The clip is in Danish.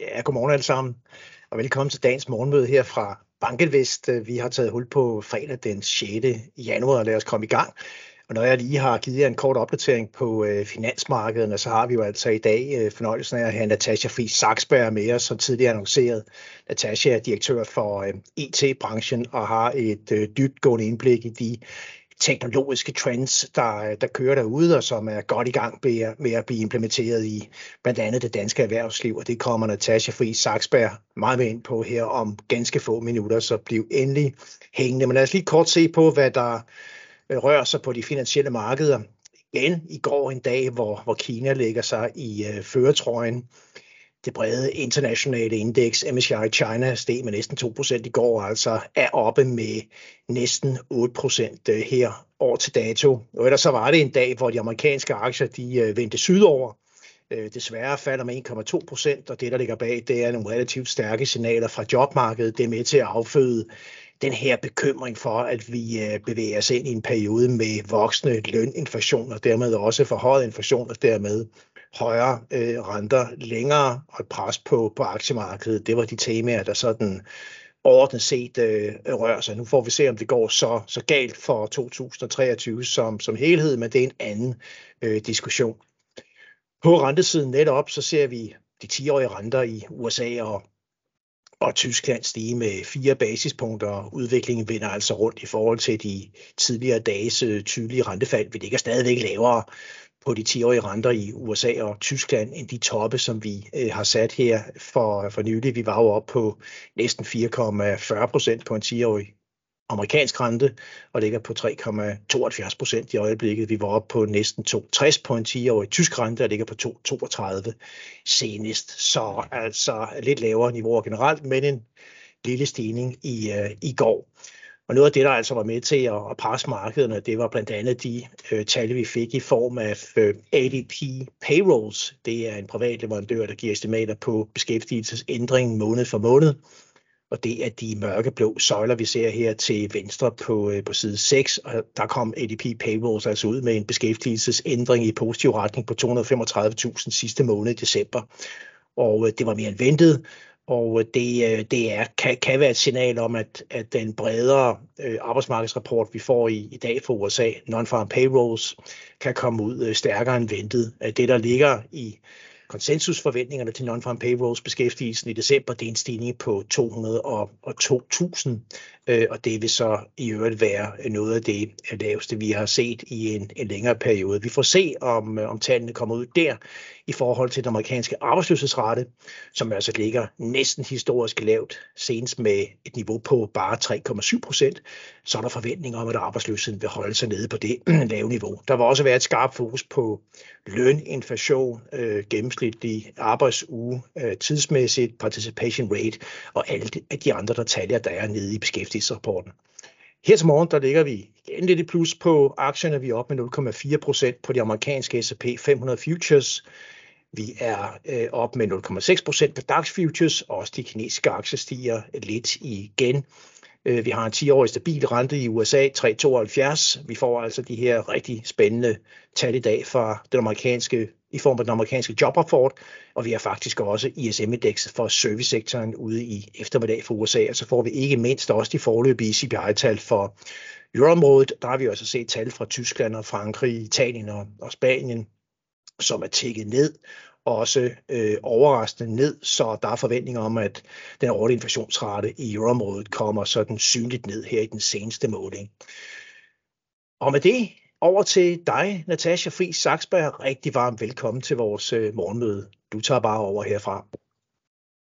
Ja, godmorgen alle sammen, og velkommen til dagens morgenmøde her fra Bankelvest. Vi har taget hul på fredag den 6. januar, og lad os komme i gang. Og når jeg lige har givet jer en kort opdatering på øh, finansmarkederne, så har vi jo altså i dag øh, fornøjelsen af at have Natasha Friis Saksberg med os, som tidligere annonceret. Natasha er direktør for øh, e IT-branchen og har et øh, dybtgående indblik i de teknologiske trends, der, der kører derude, og som er godt i gang med, med at blive implementeret i blandt andet det danske erhvervsliv, og det kommer Natasha Fri Saksberg meget med ind på her om ganske få minutter, så bliv endelig hængende. Men lad os lige kort se på, hvad der øh, rører sig på de finansielle markeder. Igen i går en dag, hvor, hvor Kina lægger sig i øh, føretrøjen det brede internationale indeks, MSCI China, steg med næsten 2% i går, altså er oppe med næsten 8% øh, her år til dato. Og ellers så var det en dag, hvor de amerikanske aktier de øh, vendte sydover. Øh, desværre falder med 1,2 procent, og det, der ligger bag, det er nogle relativt stærke signaler fra jobmarkedet. Det er med til at afføde den her bekymring for, at vi bevæger os ind i en periode med voksende løninflation, og dermed også forhøjet inflation, og dermed højere øh, renter længere og et pres på, på aktiemarkedet. Det var de temaer, der sådan overordnet set øh, rører sig. Nu får vi se, om det går så, så galt for 2023 som, som helhed, men det er en anden øh, diskussion. På rentesiden netop, så ser vi de 10-årige renter i USA og, og Tyskland stige med fire basispunkter. Udviklingen vender altså rundt i forhold til de tidligere dages øh, tydelige rentefald. Vi ligger stadigvæk lavere på de 10-årige renter i USA og Tyskland end de toppe, som vi øh, har sat her for, for nylig. Vi var jo oppe på næsten 4,40 procent på en 10-årig amerikansk rente og ligger på 3,72 procent i øjeblikket. Vi var oppe på næsten 2,60 på en 10-årig tysk rente og ligger på 2,32 senest. Så altså lidt lavere niveauer generelt, men en lille stigning i, øh, i går. Og noget af det, der altså var med til at, presse markederne, det var blandt andet de øh, tal, vi fik i form af øh, ADP Payrolls. Det er en privat leverandør, der giver estimater på beskæftigelsesændringen måned for måned. Og det er de mørkeblå søjler, vi ser her til venstre på, øh, på side 6. Og der kom ADP Payrolls altså ud med en beskæftigelsesændring i positiv retning på 235.000 sidste måned i december. Og øh, det var mere end ventet, og øh, det, øh, det er, kan, kan være et signal om, at, at den bredere øh, arbejdsmarkedsrapport, vi får i, i dag fra USA, non-farm payrolls, kan komme ud øh, stærkere end ventet. Øh, det, der ligger i konsensusforventningerne til non-farm payrolls beskæftigelsen i december, det er en stigning på 202.000, øh, og det vil så i øvrigt være noget af det laveste, vi har set i en, en længere periode. Vi får se, om, øh, om tallene kommer ud der i forhold til den amerikanske arbejdsløshedsrate, som altså ligger næsten historisk lavt, senest med et niveau på bare 3,7 procent, så er der forventninger om, at arbejdsløsheden vil holde sig nede på det lave niveau. Der vil også være et skarpt fokus på løninflation, øh, gennemsnitlig arbejdsuge, øh, tidsmæssigt, participation rate og alle de, de andre detaljer, der er nede i beskæftigelsesrapporten. Her til morgen, der ligger vi igen lidt i plus på aktierne. Vi er op med 0,4 procent på de amerikanske S&P 500 futures. Vi er øh, op med 0,6 procent på DAX futures. Også de kinesiske aktier stiger lidt igen. Øh, vi har en 10-årig stabil rente i USA, 3,72. Vi får altså de her rigtig spændende tal i dag fra den amerikanske, i form af den amerikanske jobrapport, og vi har faktisk også ISM-indekset for servicesektoren ude i eftermiddag for USA, og så får vi ikke mindst også de forløbige CPI-tal for euroområdet. Der har vi også set tal fra Tyskland og Frankrig, Italien og, og Spanien, som er tækket ned, også øh, overraskende ned, så der er forventninger om, at den årlige inflationsrate i euroområdet kommer sådan synligt ned her i den seneste måling. Og med det over til dig, Natasha Fri Saksberg. Rigtig varmt velkommen til vores øh, morgenmøde. Du tager bare over herfra.